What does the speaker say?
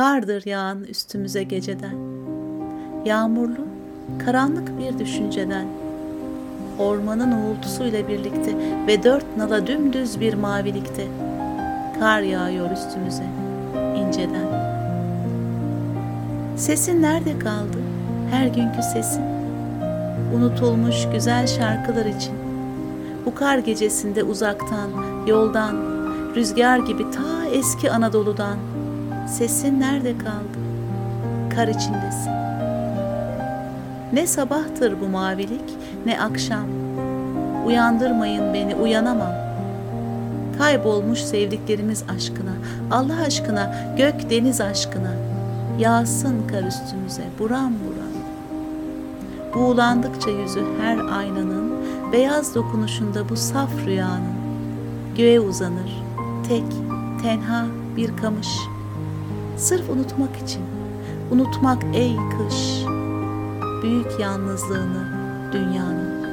Kardır yağan üstümüze geceden. Yağmurlu, karanlık bir düşünceden. Ormanın uğultusuyla birlikte ve dört nala dümdüz bir mavilikte. Kar yağıyor üstümüze inceden. Sesin nerede kaldı? Her günkü sesin. Unutulmuş güzel şarkılar için. Bu kar gecesinde uzaktan, yoldan, rüzgar gibi ta eski Anadolu'dan. Sesin nerede kaldı? Kar içindesin. Ne sabahtır bu mavilik, ne akşam. Uyandırmayın beni, uyanamam. Kaybolmuş sevdiklerimiz aşkına, Allah aşkına, gök deniz aşkına. Yağsın kar üstümüze, buram buram. Buğulandıkça yüzü her aynanın, beyaz dokunuşunda bu saf rüyanın. Göğe uzanır, tek, tenha bir kamış. Sırf unutmak için, unutmak ey kış, büyük yalnızlığını dünyanın.